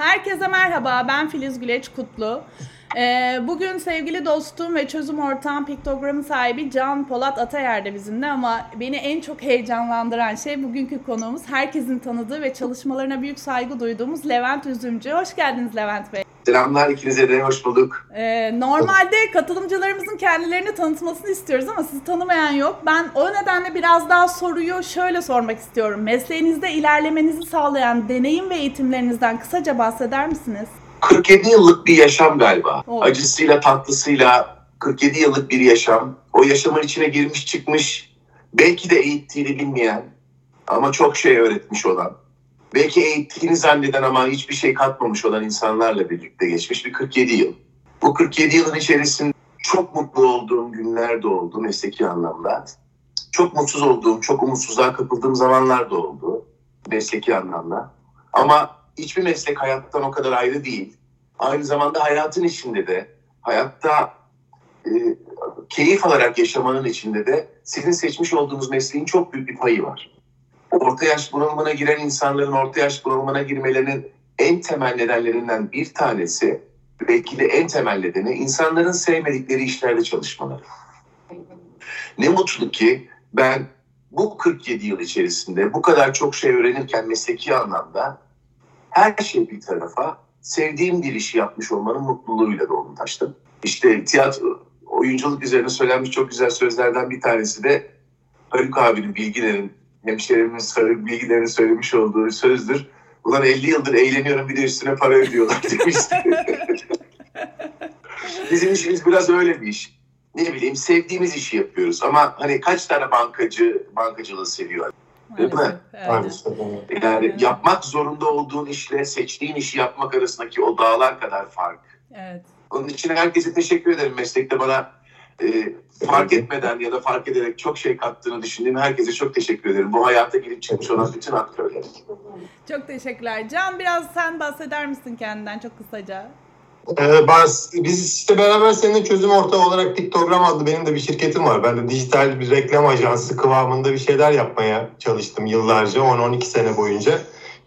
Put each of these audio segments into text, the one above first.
Herkese merhaba, ben Filiz Güleç Kutlu. Ee, bugün sevgili dostum ve çözüm ortağım piktogramın sahibi Can Polat Atayer de bizimle ama beni en çok heyecanlandıran şey bugünkü konuğumuz herkesin tanıdığı ve çalışmalarına büyük saygı duyduğumuz Levent Üzümcü. Hoş geldiniz Levent Bey. Selamlar ikinize de hoş bulduk. Ee, normalde katılımcılarımızın kendilerini tanıtmasını istiyoruz ama sizi tanımayan yok. Ben o nedenle biraz daha soruyu şöyle sormak istiyorum. Mesleğinizde ilerlemenizi sağlayan deneyim ve eğitimlerinizden kısaca bahseder misiniz? 47 yıllık bir yaşam galiba. Oh. Acısıyla tatlısıyla 47 yıllık bir yaşam. O yaşamın içine girmiş çıkmış, belki de eğittiğini bilmeyen ama çok şey öğretmiş olan, belki eğittiğini zanneden ama hiçbir şey katmamış olan insanlarla birlikte geçmiş bir 47 yıl. Bu 47 yılın içerisinde çok mutlu olduğum günler de oldu mesleki anlamda. Çok mutsuz olduğum, çok umutsuzluğa kapıldığım zamanlar da oldu mesleki anlamda. Ama hiçbir meslek hayattan o kadar ayrı değil. Aynı zamanda hayatın içinde de, hayatta e, keyif alarak yaşamanın içinde de sizin seçmiş olduğunuz mesleğin çok büyük bir payı var. Orta yaş bunalımına giren insanların orta yaş bunalımına girmelerinin en temel nedenlerinden bir tanesi, belki de en temel nedeni insanların sevmedikleri işlerde çalışmaları. Ne mutlu ki ben bu 47 yıl içerisinde bu kadar çok şey öğrenirken mesleki anlamda her şey bir tarafa sevdiğim bir işi yapmış olmanın mutluluğuyla doğdum taştım. İşte tiyatro, oyunculuk üzerine söylenmiş çok güzel sözlerden bir tanesi de Haluk abinin, Bilginer'in, hemşerimiz Haluk Bilginer'in söylemiş olduğu sözdür. Ulan 50 yıldır eğleniyorum bir de üstüne para ödüyorlar demişti. Bizim işimiz biraz öyle bir iş. Ne bileyim sevdiğimiz işi yapıyoruz ama hani kaç tane bankacı bankacılığı seviyor? Değil mi? Evet. Yani yapmak zorunda olduğun işle seçtiğin işi yapmak arasındaki o dağlar kadar fark. Evet. Onun için herkese teşekkür ederim meslekte bana e, fark etmeden ya da fark ederek çok şey kattığını düşündüğüm herkese çok teşekkür ederim. Bu hayata girip çıkmış olan bütün aktörlere. Çok teşekkürler. Can biraz sen bahseder misin kendinden çok kısaca? Ee, bas, biz işte beraber seninle çözüm ortağı olarak Piktogram adlı benim de bir şirketim var. Ben de dijital bir reklam ajansı kıvamında bir şeyler yapmaya çalıştım yıllarca, 10-12 sene boyunca.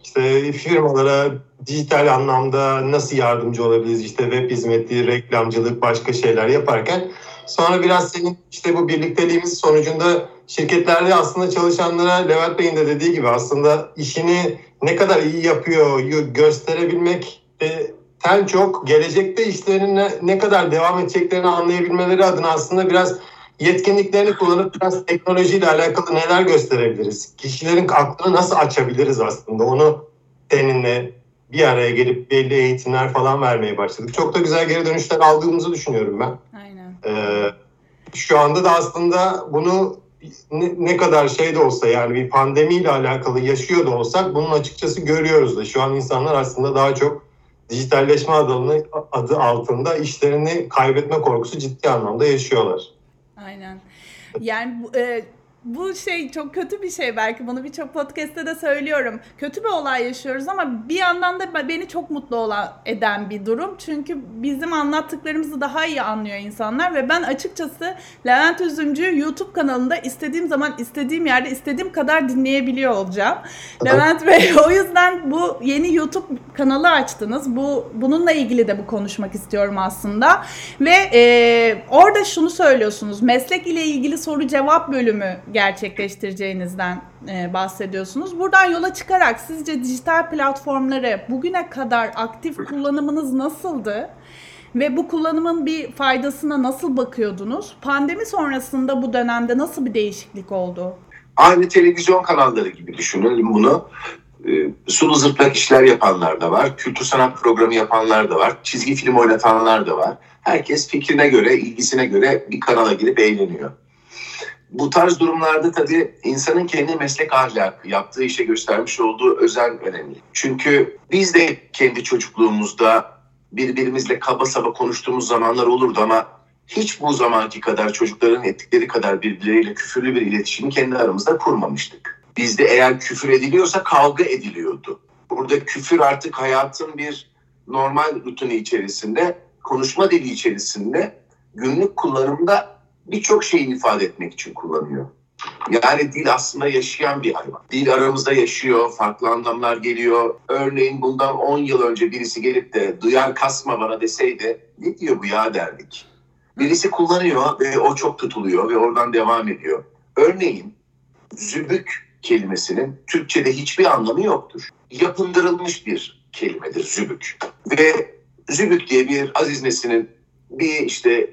İşte firmalara dijital anlamda nasıl yardımcı olabiliriz? İşte web hizmeti, reklamcılık, başka şeyler yaparken sonra biraz senin işte bu birlikteliğimiz sonucunda şirketlerde aslında çalışanlara Levent Bey'in de dediği gibi aslında işini ne kadar iyi yapıyor gösterebilmek e, ten çok gelecekte işlerinin ne, ne kadar devam edeceklerini anlayabilmeleri adına aslında biraz yetkinliklerini kullanıp biraz teknolojiyle alakalı neler gösterebiliriz? Kişilerin aklını nasıl açabiliriz aslında? Onu seninle bir araya gelip belli eğitimler falan vermeye başladık. Çok da güzel geri dönüşler aldığımızı düşünüyorum ben. Aynen. Ee, şu anda da aslında bunu ne, ne kadar şey de olsa yani bir pandemiyle alakalı yaşıyor da olsak bunun açıkçası görüyoruz da şu an insanlar aslında daha çok dijitalleşme adı, adı altında işlerini kaybetme korkusu ciddi anlamda yaşıyorlar. Aynen. Yani e, bu şey çok kötü bir şey belki bunu birçok podcast'te de söylüyorum. Kötü bir olay yaşıyoruz ama bir yandan da beni çok mutlu olan eden bir durum. Çünkü bizim anlattıklarımızı daha iyi anlıyor insanlar ve ben açıkçası Levent Üzümcü YouTube kanalında istediğim zaman istediğim yerde istediğim kadar dinleyebiliyor olacağım. Levent Bey o yüzden bu yeni YouTube kanalı açtınız. Bu bununla ilgili de bu konuşmak istiyorum aslında. Ve e, orada şunu söylüyorsunuz. Meslek ile ilgili soru cevap bölümü gerçekleştireceğinizden e, bahsediyorsunuz. Buradan yola çıkarak sizce dijital platformları bugüne kadar aktif kullanımınız nasıldı? Ve bu kullanımın bir faydasına nasıl bakıyordunuz? Pandemi sonrasında bu dönemde nasıl bir değişiklik oldu? Aynı televizyon kanalları gibi düşünelim bunu. Ee, sulu zırtlak işler yapanlar da var. Kültür sanat programı yapanlar da var. Çizgi film oynatanlar da var. Herkes fikrine göre, ilgisine göre bir kanala girip eğleniyor. Bu tarz durumlarda tabii insanın kendi meslek ahlakı, yaptığı işe göstermiş olduğu özen önemli. Çünkü biz de kendi çocukluğumuzda birbirimizle kaba saba konuştuğumuz zamanlar olurdu ama hiç bu zamanki kadar çocukların ettikleri kadar birbirleriyle küfürlü bir iletişimi kendi aramızda kurmamıştık. Bizde eğer küfür ediliyorsa kavga ediliyordu. Burada küfür artık hayatın bir normal rutini içerisinde, konuşma dili içerisinde günlük kullanımda birçok şeyi ifade etmek için kullanıyor. Yani dil aslında yaşayan bir hayvan. Dil aramızda yaşıyor, farklı anlamlar geliyor. Örneğin bundan 10 yıl önce birisi gelip de duyar kasma bana deseydi ne diyor bu ya derdik. Birisi kullanıyor ve o çok tutuluyor ve oradan devam ediyor. Örneğin zübük kelimesinin Türkçe'de hiçbir anlamı yoktur. Yapındırılmış bir kelimedir zübük. Ve zübük diye bir Aziz Nesin'in bir işte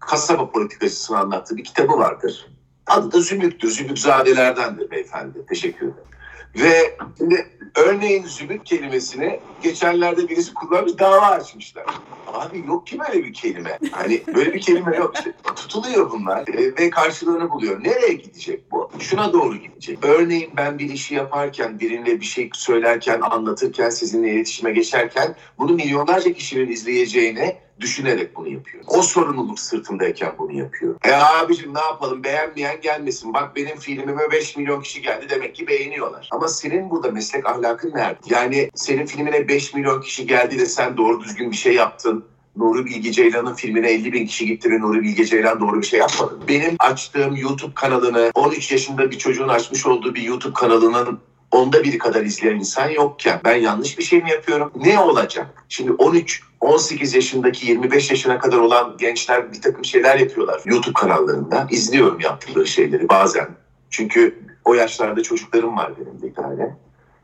kasaba politikacısını anlattığı bir kitabı vardır. Adı da Zübük'tür. Zübükzadelerdendir beyefendi. Teşekkür ederim. Ve şimdi örneğin zübük kelimesini geçenlerde birisi kullanmış dava açmışlar. Abi yok ki böyle bir kelime. Hani böyle bir kelime yok. Tutuluyor bunlar e, ve karşılığını buluyor. Nereye gidecek bu? Şuna doğru gidecek. Örneğin ben bir işi yaparken, birine bir şey söylerken, anlatırken, sizinle iletişime geçerken bunu milyonlarca kişinin izleyeceğine düşünerek bunu yapıyor. O sorumluluk sırtındayken bunu yapıyor. E abicim ne yapalım beğenmeyen gelmesin. Bak benim filmime 5 milyon kişi geldi demek ki beğeniyorlar. Ama senin burada meslek ahlakın nerede? Yani senin filmine 5 milyon kişi geldi de sen doğru düzgün bir şey yaptın. Nuri Bilge Ceylan'ın filmine 50 bin kişi gitti ve Nuri Bilge Ceylan doğru bir şey yapmadı. Benim açtığım YouTube kanalını 13 yaşında bir çocuğun açmış olduğu bir YouTube kanalının onda biri kadar izleyen insan yokken ben yanlış bir şey mi yapıyorum? Ne olacak? Şimdi 13 18 yaşındaki 25 yaşına kadar olan gençler bir takım şeyler yapıyorlar YouTube kanallarında. İzliyorum yaptıkları şeyleri bazen. Çünkü o yaşlarda çocuklarım var benim bir tane.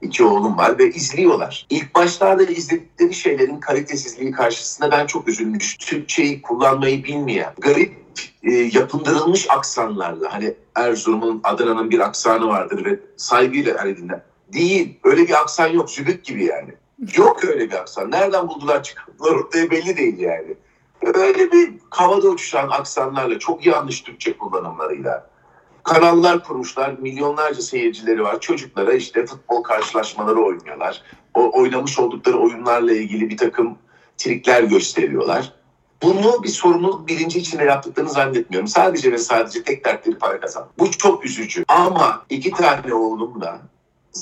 İki oğlum var ve izliyorlar. İlk başlarda izledikleri şeylerin kalitesizliği karşısında ben çok üzülmüş. Türkçeyi kullanmayı bilmeyen, garip e, yapındırılmış aksanlarla hani Erzurum'un, Adana'nın bir aksanı vardır ve saygıyla hani dinler. Değil. Öyle bir aksan yok. Zübük gibi yani. Yok öyle bir aksan. Nereden buldular çıkarttılar ortaya belli değil yani. Öyle bir havada uçuşan aksanlarla, çok yanlış Türkçe kullanımlarıyla kanallar kurmuşlar. Milyonlarca seyircileri var. Çocuklara işte futbol karşılaşmaları oynuyorlar. O oynamış oldukları oyunlarla ilgili bir takım trikler gösteriyorlar. Bunu bir sorumluluk bilinci içinde yaptıklarını zannetmiyorum. Sadece ve sadece tek dertleri para kazan. Bu çok üzücü. Ama iki tane oğlum da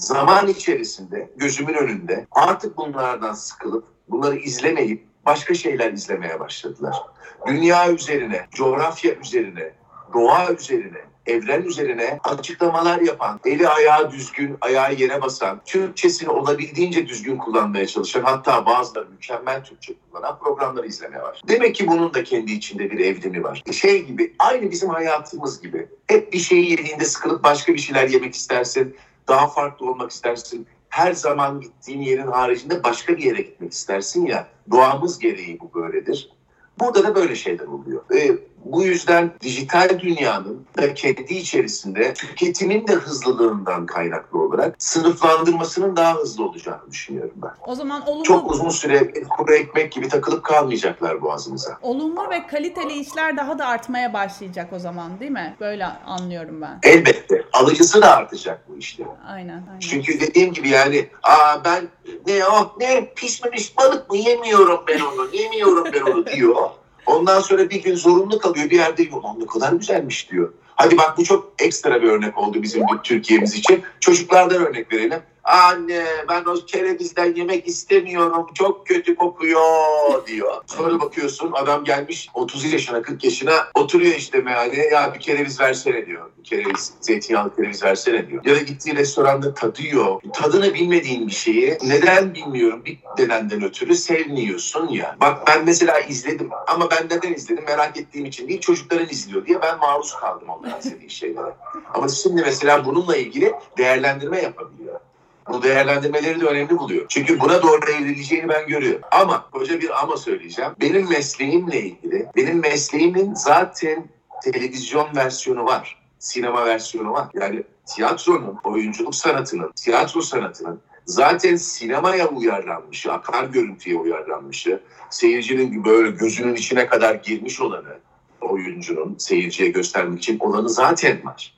zaman içerisinde gözümün önünde artık bunlardan sıkılıp bunları izlemeyip başka şeyler izlemeye başladılar. Dünya üzerine, coğrafya üzerine, doğa üzerine, evren üzerine açıklamalar yapan, eli ayağı düzgün, ayağı yere basan, Türkçesini olabildiğince düzgün kullanmaya çalışan, hatta bazıları mükemmel Türkçe kullanan programları izlemeye var. Demek ki bunun da kendi içinde bir evrimi var. Şey gibi, aynı bizim hayatımız gibi. Hep bir şeyi yediğinde sıkılıp başka bir şeyler yemek istersin, daha farklı olmak istersin. Her zaman gittiğin yerin haricinde başka bir yere gitmek istersin ya. Doğamız gereği bu böyledir. Burada da böyle şeyler oluyor. Ve bu yüzden dijital dünyanın da kendi içerisinde tüketimin de hızlılığından kaynaklı olarak sınıflandırmasının daha hızlı olacağını düşünüyorum ben. O zaman olumlu, Çok uzun süre kuru ekmek gibi takılıp kalmayacaklar boğazımıza. olumlu ve kaliteli işler daha da artmaya başlayacak o zaman değil mi? Böyle anlıyorum ben. Elbette alıcısı da artacak bu işlerin. Aynen. aynen. Çünkü dediğim gibi yani aa ben ne o ne pişmemiş balık mı yemiyorum ben onu yemiyorum ben onu diyor. Ondan sonra bir gün zorunlu kalıyor bir yerde. Lan ne kadar güzelmiş diyor. Hadi bak bu çok ekstra bir örnek oldu bizim Türkiye'miz için. Çocuklardan örnek verelim. Anne ben o kerevizden yemek istemiyorum. Çok kötü kokuyor diyor. Sonra bakıyorsun adam gelmiş 30 yaşına 40 yaşına oturuyor işte meğale ya bir kereviz versene diyor. Bir kereviz, zeytinyağlı kereviz versene diyor. Ya da gittiği restoranda tadıyor. Tadını bilmediğin bir şeyi neden bilmiyorum bir nedenden ötürü sevmiyorsun ya. Bak ben mesela izledim ama ben neden izledim merak ettiğim için değil çocukların izliyor diye ben maruz kaldım onların izlediği şeylere. Ama şimdi mesela bununla ilgili değerlendirme yapabiliyor. Bu değerlendirmeleri de önemli buluyor. Çünkü buna doğru evrileceğini ben görüyorum. Ama koca bir ama söyleyeceğim. Benim mesleğimle ilgili, benim mesleğimin zaten televizyon versiyonu var. Sinema versiyonu var. Yani tiyatronun, oyunculuk sanatının, tiyatro sanatının zaten sinemaya uyarlanmışı, akar görüntüye uyarlanmışı, seyircinin böyle gözünün içine kadar girmiş olanı, oyuncunun seyirciye göstermek için olanı zaten var.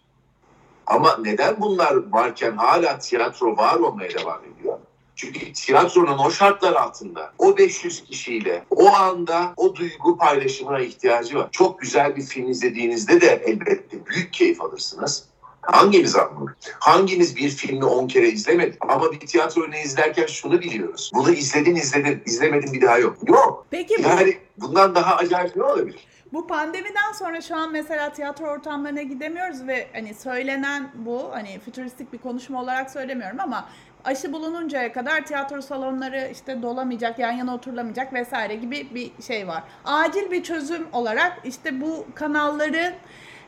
Ama neden bunlar varken hala tiyatro var olmaya devam ediyor? Çünkü tiyatronun o şartlar altında o 500 kişiyle o anda o duygu paylaşımına ihtiyacı var. Çok güzel bir film izlediğinizde de elbette büyük keyif alırsınız. Hangimiz ama? Hangimiz bir filmi 10 kere izlemedi? Ama bir tiyatro oyunu izlerken şunu biliyoruz. Bunu izledin izledin, izlemedin bir daha yok. Yok. Peki Yani bundan daha acayip ne olabilir? Bu pandemiden sonra şu an mesela tiyatro ortamlarına gidemiyoruz ve hani söylenen bu hani fütüristik bir konuşma olarak söylemiyorum ama aşı bulununcaya kadar tiyatro salonları işte dolamayacak, yan yana oturulamayacak vesaire gibi bir şey var. Acil bir çözüm olarak işte bu kanalları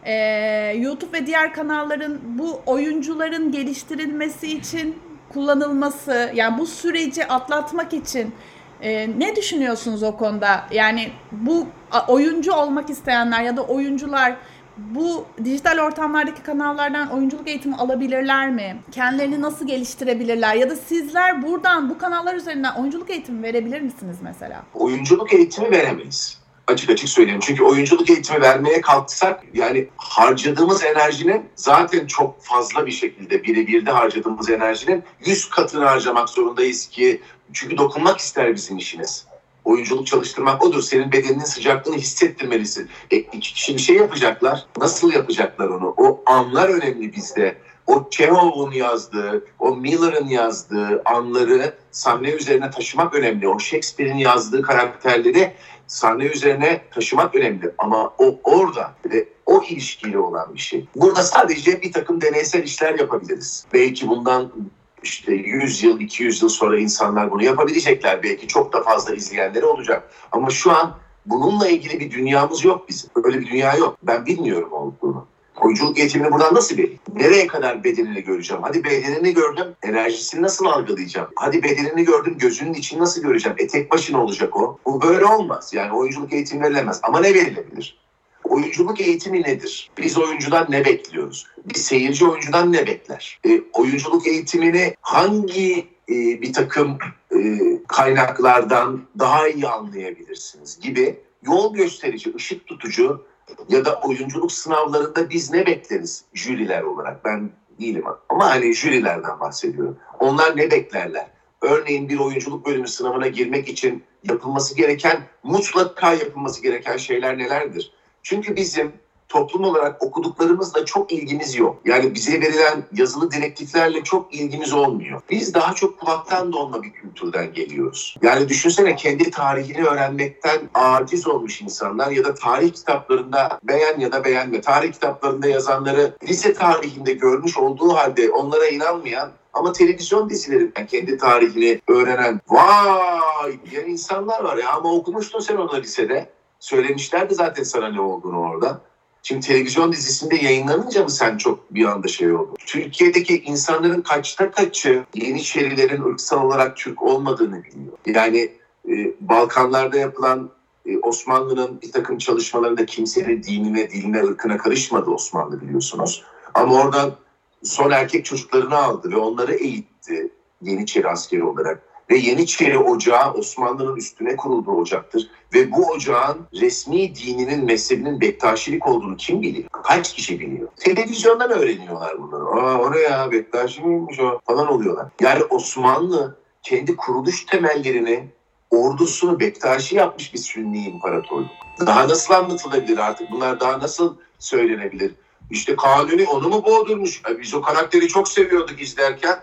e, YouTube ve diğer kanalların bu oyuncuların geliştirilmesi için kullanılması, yani bu süreci atlatmak için e, ne düşünüyorsunuz o konuda? Yani bu oyuncu olmak isteyenler ya da oyuncular bu dijital ortamlardaki kanallardan oyunculuk eğitimi alabilirler mi? Kendilerini nasıl geliştirebilirler? Ya da sizler buradan bu kanallar üzerinden oyunculuk eğitimi verebilir misiniz mesela? Oyunculuk eğitimi veremeyiz. Açık açık söyleyeyim. Çünkü oyunculuk eğitimi vermeye kalksak yani harcadığımız enerjinin zaten çok fazla bir şekilde birebir de harcadığımız enerjinin 100 katını harcamak zorundayız ki çünkü dokunmak ister bizim işiniz. Oyunculuk çalıştırmak odur. Senin bedeninin sıcaklığını hissettirmelisin. E, iki kişi bir şey yapacaklar. Nasıl yapacaklar onu? O anlar önemli bizde. O Çehov'un yazdığı, o Miller'ın yazdığı anları sahne üzerine taşımak önemli. O Shakespeare'in yazdığı karakterleri sahne üzerine taşımak önemli. Ama o orada ve o ilişkiyle olan bir şey. Burada sadece bir takım deneysel işler yapabiliriz. Belki bundan işte 100 yıl, 200 yıl sonra insanlar bunu yapabilecekler. Belki çok da fazla izleyenleri olacak. Ama şu an bununla ilgili bir dünyamız yok bizim. Öyle bir dünya yok. Ben bilmiyorum olduğunu. Oyunculuk eğitimini buradan nasıl vereyim? Nereye kadar bedenini göreceğim? Hadi bedenini gördüm, enerjisini nasıl algılayacağım? Hadi bedenini gördüm, gözünün içini nasıl göreceğim? E tek başına olacak o. Bu böyle olmaz. Yani oyunculuk eğitimi verilemez. Ama ne verilebilir? Oyunculuk eğitimi nedir? Biz oyuncudan ne bekliyoruz? Bir seyirci oyuncudan ne bekler? E, oyunculuk eğitimini hangi e, bir takım e, kaynaklardan daha iyi anlayabilirsiniz gibi yol gösterici, ışık tutucu ya da oyunculuk sınavlarında biz ne bekleriz jüriler olarak? Ben değilim ama hani jürilerden bahsediyorum. Onlar ne beklerler? Örneğin bir oyunculuk bölümü sınavına girmek için yapılması gereken, mutlaka yapılması gereken şeyler nelerdir? Çünkü bizim toplum olarak okuduklarımızla çok ilgimiz yok. Yani bize verilen yazılı direktiflerle çok ilgimiz olmuyor. Biz daha çok kulaktan dolma bir kültürden geliyoruz. Yani düşünsene kendi tarihini öğrenmekten aciz olmuş insanlar ya da tarih kitaplarında beğen ya da beğenme. Tarih kitaplarında yazanları lise tarihinde görmüş olduğu halde onlara inanmayan ama televizyon dizilerinden kendi tarihini öğrenen vay diyen insanlar var ya ama okumuştun sen onu lisede. Söylemişlerdi zaten sana ne olduğunu orada. Şimdi televizyon dizisinde yayınlanınca mı sen çok bir anda şey oldu? Türkiye'deki insanların kaçta kaçı Yeniçerilerin ırksal olarak Türk olmadığını biliyor. Yani e, Balkanlarda yapılan e, Osmanlı'nın bir takım çalışmalarında kimsenin dinine, diline, ırkına karışmadı Osmanlı biliyorsunuz. Ama oradan son erkek çocuklarını aldı ve onları eğitti Yeniçeri askeri olarak ve Yeniçeri Ocağı Osmanlı'nın üstüne kurulduğu ocaktır. Ve bu ocağın resmi dininin, mezhebinin Bektaşilik olduğunu kim biliyor? Kaç kişi biliyor? Televizyondan öğreniyorlar bunları. Aa o ne ya Bektaşi miymiş o falan oluyorlar. Yani Osmanlı kendi kuruluş temellerini ordusunu Bektaşi yapmış bir Sünni imparatorluk. Daha nasıl anlatılabilir artık? Bunlar daha nasıl söylenebilir? İşte Kanuni onu mu boğdurmuş? biz o karakteri çok seviyorduk izlerken.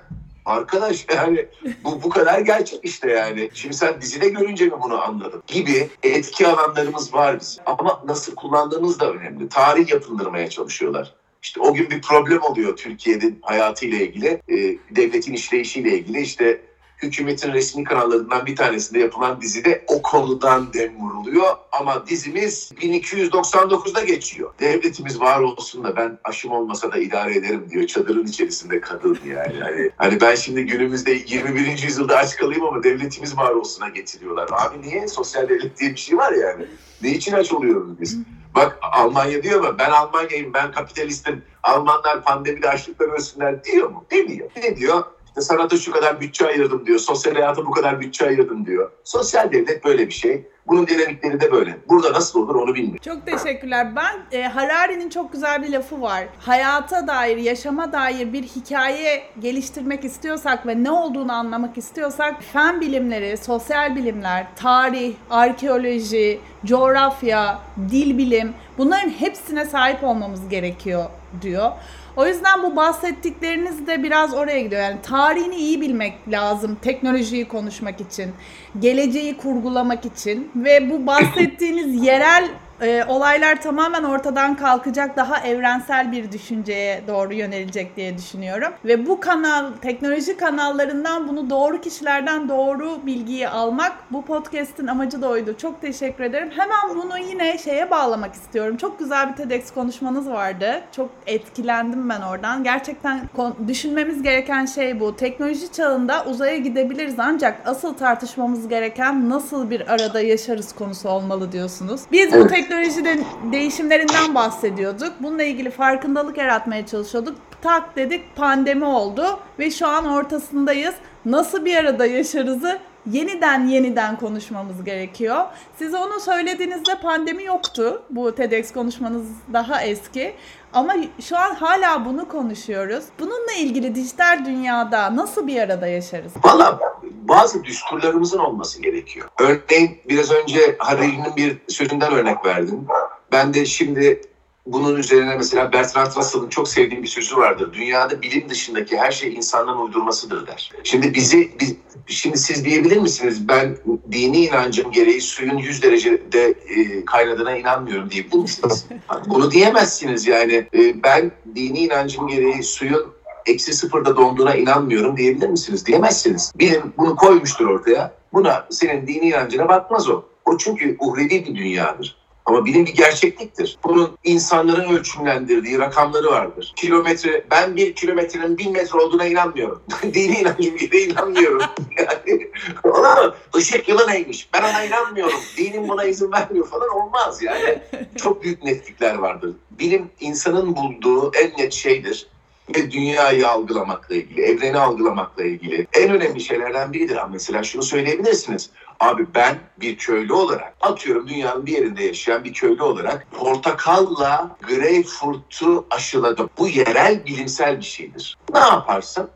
Arkadaş yani bu bu kadar gerçek işte yani. Şimdi sen dizide görünce mi bunu anladın? Gibi etki alanlarımız var bizim. Ama nasıl kullandığımız da önemli. Tarih yapındırmaya çalışıyorlar. İşte o gün bir problem oluyor Türkiye'nin hayatıyla ilgili, e, devletin işleyişiyle ilgili. İşte hükümetin resmi kanallarından bir tanesinde yapılan dizide o konudan dem vuruluyor. Ama dizimiz 1299'da geçiyor. Devletimiz var olsun da ben aşım olmasa da idare ederim diyor. Çadırın içerisinde kadın yani. Hani, hani ben şimdi günümüzde 21. yüzyılda aç kalayım ama devletimiz var olsuna getiriyorlar. Abi niye? Sosyal devlet diye bir şey var yani. Ne için aç oluyoruz biz? Bak Almanya diyor mu? Ben Almanya'yım, ben kapitalistim. Almanlar pandemide açlıktan ölsünler diyor mu? Demiyor. Ne diyor? İşte şu kadar bütçe ayırdım diyor. Sosyal hayata bu kadar bütçe ayırdım diyor. Sosyal devlet böyle bir şey. Bunun dinamikleri de böyle. Burada nasıl olur onu bilmiyorum. Çok teşekkürler. Ben e, Harari'nin çok güzel bir lafı var. Hayata dair, yaşama dair bir hikaye geliştirmek istiyorsak ve ne olduğunu anlamak istiyorsak fen bilimleri, sosyal bilimler, tarih, arkeoloji, coğrafya, dil bilim bunların hepsine sahip olmamız gerekiyor diyor. O yüzden bu bahsettikleriniz de biraz oraya gidiyor. Yani tarihini iyi bilmek lazım teknolojiyi konuşmak için, geleceği kurgulamak için ve bu bahsettiğiniz yerel e, olaylar tamamen ortadan kalkacak, daha evrensel bir düşünceye doğru yönelecek diye düşünüyorum. Ve bu kanal, teknoloji kanallarından bunu doğru kişilerden doğru bilgiyi almak bu podcast'in amacı da oydu. Çok teşekkür ederim. Hemen bunu yine şeye bağlamak istiyorum. Çok güzel bir TEDx konuşmanız vardı. Çok etkilendim ben oradan. Gerçekten düşünmemiz gereken şey bu. Teknoloji çağında uzaya gidebiliriz ancak asıl tartışmamız gereken nasıl bir arada yaşarız konusu olmalı diyorsunuz. Biz bu teknolojiden değişimlerinden bahsediyorduk. Bununla ilgili farkındalık yaratmaya çalışıyorduk. Tak dedik pandemi oldu ve şu an ortasındayız. Nasıl bir arada yaşarızı yeniden yeniden konuşmamız gerekiyor. Siz onu söylediğinizde pandemi yoktu. Bu TEDx konuşmanız daha eski. Ama şu an hala bunu konuşuyoruz. Bununla ilgili dijital dünyada nasıl bir arada yaşarız? Valla bazı düsturlarımızın olması gerekiyor. Örneğin biraz önce Harari'nin bir sözünden örnek verdim. Ben de şimdi bunun üzerine mesela Bertrand Russell'ın çok sevdiğim bir sözü vardır. Dünyada bilim dışındaki her şey insanların uydurmasıdır der. Şimdi bizi biz, şimdi siz diyebilir misiniz? Ben dini inancım gereği suyun 100 derecede e, kaynadığına inanmıyorum diyebilir misiniz? Bunu diyemezsiniz yani. E, ben dini inancım gereği suyun eksi sıfırda donduğuna inanmıyorum diyebilir misiniz? Diyemezsiniz. Bilim bunu koymuştur ortaya. Buna senin dini inancına bakmaz o. O çünkü uhrevi bir dünyadır. Ama bilim bir gerçekliktir. Bunun insanların ölçümlendirdiği rakamları vardır. Kilometre, ben bir kilometrenin bin metre olduğuna inanmıyorum. Dini inancım gibi inanmıyorum. yani, ona ışık yılı neymiş? Ben ona inanmıyorum. Dinim buna izin vermiyor falan olmaz yani. Çok büyük netlikler vardır. Bilim insanın bulduğu en net şeydir ve dünyayı algılamakla ilgili, evreni algılamakla ilgili en önemli şeylerden biridir. Mesela şunu söyleyebilirsiniz. Abi ben bir köylü olarak, atıyorum dünyanın bir yerinde yaşayan bir köylü olarak portakalla greyfurt'u aşıladım. Bu yerel bilimsel bir şeydir. Ne yaparsın?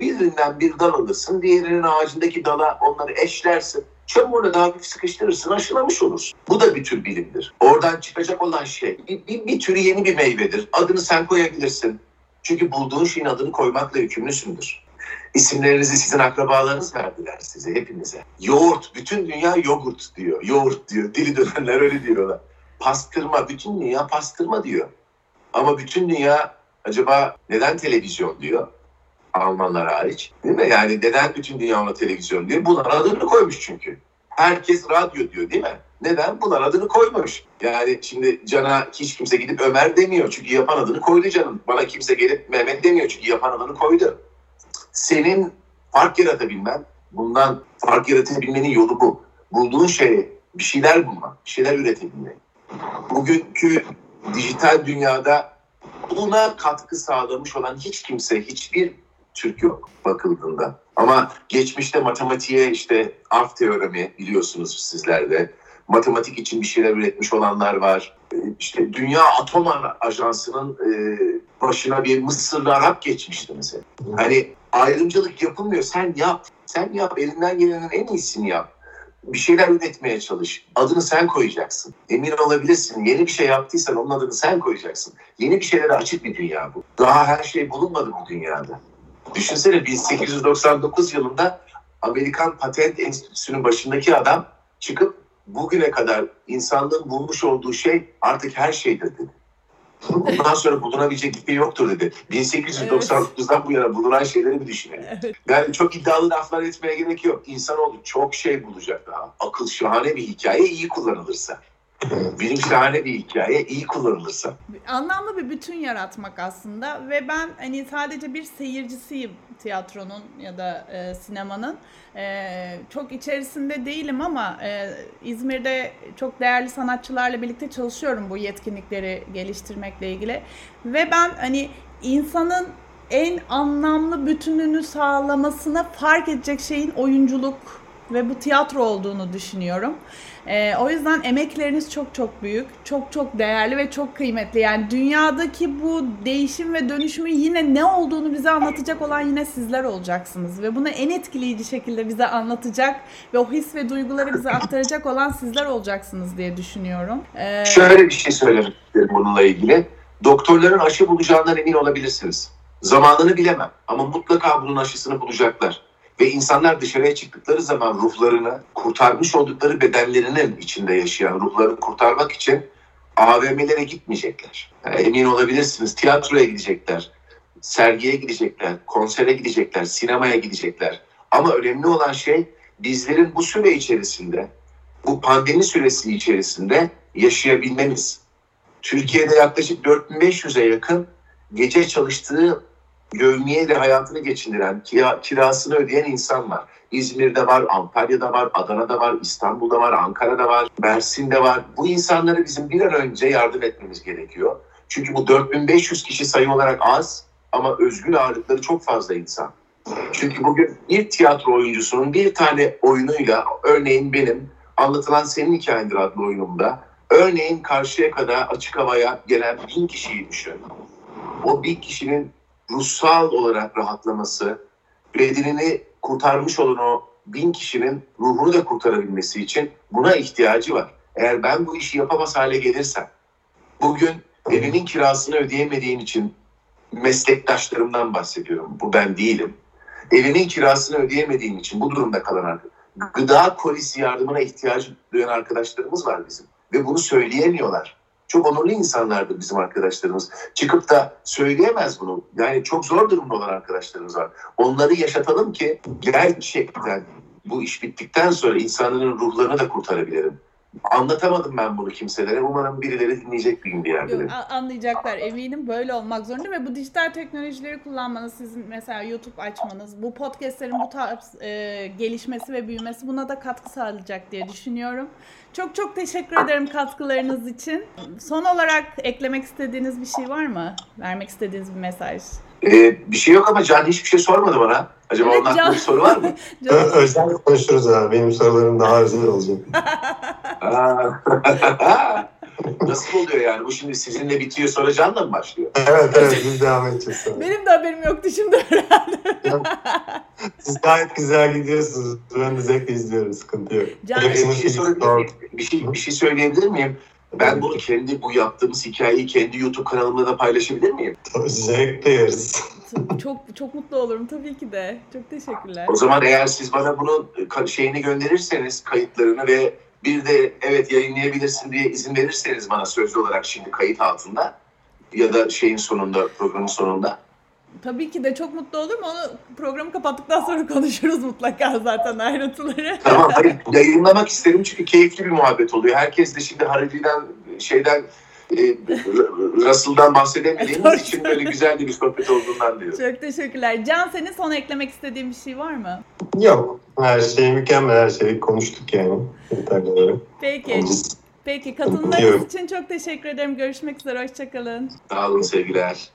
Birinden bir dal alırsın, diğerinin ağacındaki dala onları eşlersin. Çamurla daha hafif sıkıştırırsın, aşılamış olursun. Bu da bir tür bilimdir. Oradan çıkacak olan şey bir, bir, bir türü yeni bir meyvedir. Adını sen koyabilirsin. Çünkü bulduğun şeyin adını koymakla yükümlüsündür. İsimlerinizi sizin akrabalarınız verdiler size hepinize. Yoğurt, bütün dünya yogurt diyor. Yoğurt diyor. Dili dönenler öyle diyorlar. Pastırma, bütün dünya pastırma diyor. Ama bütün dünya acaba neden televizyon diyor? Almanlar hariç. Değil mi? Yani neden bütün dünya ona televizyon diyor? Bunlar adını koymuş çünkü. Herkes radyo diyor değil mi? Neden? Bunlar adını koymamış. Yani şimdi Can'a hiç kimse gidip Ömer demiyor. Çünkü yapan adını koydu Can'ın. Bana kimse gelip Mehmet demiyor. Çünkü yapan adını koydu. Senin fark yaratabilmen, bundan fark yaratabilmenin yolu bu. Bulduğun şeye bir şeyler bulmak, bir şeyler üretebilmek. Bugünkü dijital dünyada buna katkı sağlamış olan hiç kimse, hiçbir Türk yok bakıldığında. Ama geçmişte matematiğe işte arf teoremi biliyorsunuz sizler de matematik için bir şeyler üretmiş olanlar var. Ee, işte Dünya Atom Ajansı'nın e, başına bir Mısırlı Arap geçmişti mesela. Hani ayrımcılık yapılmıyor. Sen yap. Sen yap. Elinden gelenin en iyisini yap. Bir şeyler üretmeye çalış. Adını sen koyacaksın. Emin olabilirsin. Yeni bir şey yaptıysan onun adını sen koyacaksın. Yeni bir şeylere açık bir dünya bu. Daha her şey bulunmadı bu dünyada. Düşünsene 1899 yılında Amerikan Patent Enstitüsü'nün başındaki adam çıkıp bugüne kadar insanlığın bulmuş olduğu şey artık her şeydir dedi. Bundan sonra bulunabilecek bir şey yoktur dedi. 1899'dan evet. bu yana bulunan şeyleri bir düşünelim. Evet. Yani çok iddialı laflar etmeye gerek yok. İnsanoğlu çok şey bulacak daha. Akıl şahane bir hikaye iyi kullanılırsa. Bilim şahane bir hikaye iyi kullanılırsa. Anlamlı bir bütün yaratmak aslında ve ben hani sadece bir seyircisiyim tiyatronun ya da e, sinemanın. E, çok içerisinde değilim ama e, İzmir'de çok değerli sanatçılarla birlikte çalışıyorum bu yetkinlikleri geliştirmekle ilgili. Ve ben hani insanın en anlamlı bütününü sağlamasına fark edecek şeyin oyunculuk ve bu tiyatro olduğunu düşünüyorum. Ee, o yüzden emekleriniz çok çok büyük, çok çok değerli ve çok kıymetli. Yani dünyadaki bu değişim ve dönüşümün yine ne olduğunu bize anlatacak olan yine sizler olacaksınız. Ve bunu en etkileyici şekilde bize anlatacak ve o his ve duyguları bize aktaracak olan sizler olacaksınız diye düşünüyorum. Ee... Şöyle bir şey söylemek isterim bununla ilgili. Doktorların aşı bulacağından emin olabilirsiniz. Zamanını bilemem ama mutlaka bunun aşısını bulacaklar. Ve insanlar dışarıya çıktıkları zaman ruhlarını kurtarmış oldukları bedenlerinin içinde yaşayan ruhlarını kurtarmak için AVM'lere gitmeyecekler. Emin olabilirsiniz. Tiyatroya gidecekler, sergiye gidecekler, konsere gidecekler, sinemaya gidecekler. Ama önemli olan şey bizlerin bu süre içerisinde, bu pandemi süresi içerisinde yaşayabilmemiz. Türkiye'de yaklaşık 4500'e yakın gece çalıştığı yevmiyeyle hayatını geçindiren, kira, kirasını ödeyen insan var. İzmir'de var, Antalya'da var, Adana'da var, İstanbul'da var, Ankara'da var, Mersin'de var. Bu insanlara bizim bir an önce yardım etmemiz gerekiyor. Çünkü bu 4500 kişi sayı olarak az ama özgün ağırlıkları çok fazla insan. Çünkü bugün bir tiyatro oyuncusunun bir tane oyunuyla, örneğin benim Anlatılan Senin Hikayendir adlı oyunumda, örneğin karşıya kadar açık havaya gelen bin kişiyi düşün. O bin kişinin ruhsal olarak rahatlaması, bedenini kurtarmış olan o bin kişinin ruhunu da kurtarabilmesi için buna ihtiyacı var. Eğer ben bu işi yapamaz hale gelirsem, bugün evimin kirasını ödeyemediğim için meslektaşlarımdan bahsediyorum. Bu ben değilim. Evimin kirasını ödeyemediğim için bu durumda kalan. Gıda kolisi yardımına ihtiyacı duyan arkadaşlarımız var bizim. Ve bunu söyleyemiyorlar. Çok onurlu insanlardır bizim arkadaşlarımız. Çıkıp da söyleyemez bunu. Yani çok zor durumda olan arkadaşlarımız var. Onları yaşatalım ki gerçekten bu iş bittikten sonra insanların ruhlarını da kurtarabilirim. Anlatamadım ben bunu kimselere. Umarım birileri dinleyecek bir gün bir yerde. Yok, anlayacaklar eminim böyle olmak zorunda ve bu dijital teknolojileri kullanmanız, sizin mesela YouTube açmanız, bu podcastlerin bu tarz e, gelişmesi ve büyümesi buna da katkı sağlayacak diye düşünüyorum. Çok çok teşekkür ederim katkılarınız için. Son olarak eklemek istediğiniz bir şey var mı? Vermek istediğiniz bir mesaj. Ee, bir şey yok ama Can hiçbir şey sormadı bana. Acaba Evet, hakkında Can. bir soru var mı? Özel konuşuruz ha. Benim sorularım daha özel olacak. Nasıl oluyor yani? Bu şimdi sizinle bitiyor sonra Can'la mı başlıyor? Evet evet biz devam edeceğiz sonra. benim de haberim yoktu şimdi Siz gayet güzel gidiyorsunuz. Ben de zevkle izliyorum. Sıkıntı yok. Can- bir şey, sorabilir bir, şey, bir şey söyleyebilir miyim? Ben bunu kendi bu yaptığımız hikayeyi kendi YouTube kanalımda da paylaşabilir miyim? Zevkle yeriz. çok çok mutlu olurum tabii ki de. Çok teşekkürler. O zaman eğer siz bana bunun şeyini gönderirseniz kayıtlarını ve bir de evet yayınlayabilirsin diye izin verirseniz bana sözlü olarak şimdi kayıt altında ya da şeyin sonunda programın sonunda Tabii ki de çok mutlu olurum. Onu programı kapattıktan sonra konuşuruz mutlaka zaten ayrıntıları. Tamam hayır yayınlamak isterim çünkü keyifli bir muhabbet oluyor. Herkes de şimdi Harbi'den şeyden e, Russell'dan bahsedemediğimiz için böyle güzel bir sohbet olduğundan diyorum. Çok teşekkürler. Can senin son eklemek istediğin bir şey var mı? Yok. Her şey mükemmel. Her şeyi konuştuk yani. Peki. Peki katılımlarınız için çok teşekkür ederim. Görüşmek üzere. Hoşçakalın. Sağ olun sevgiler.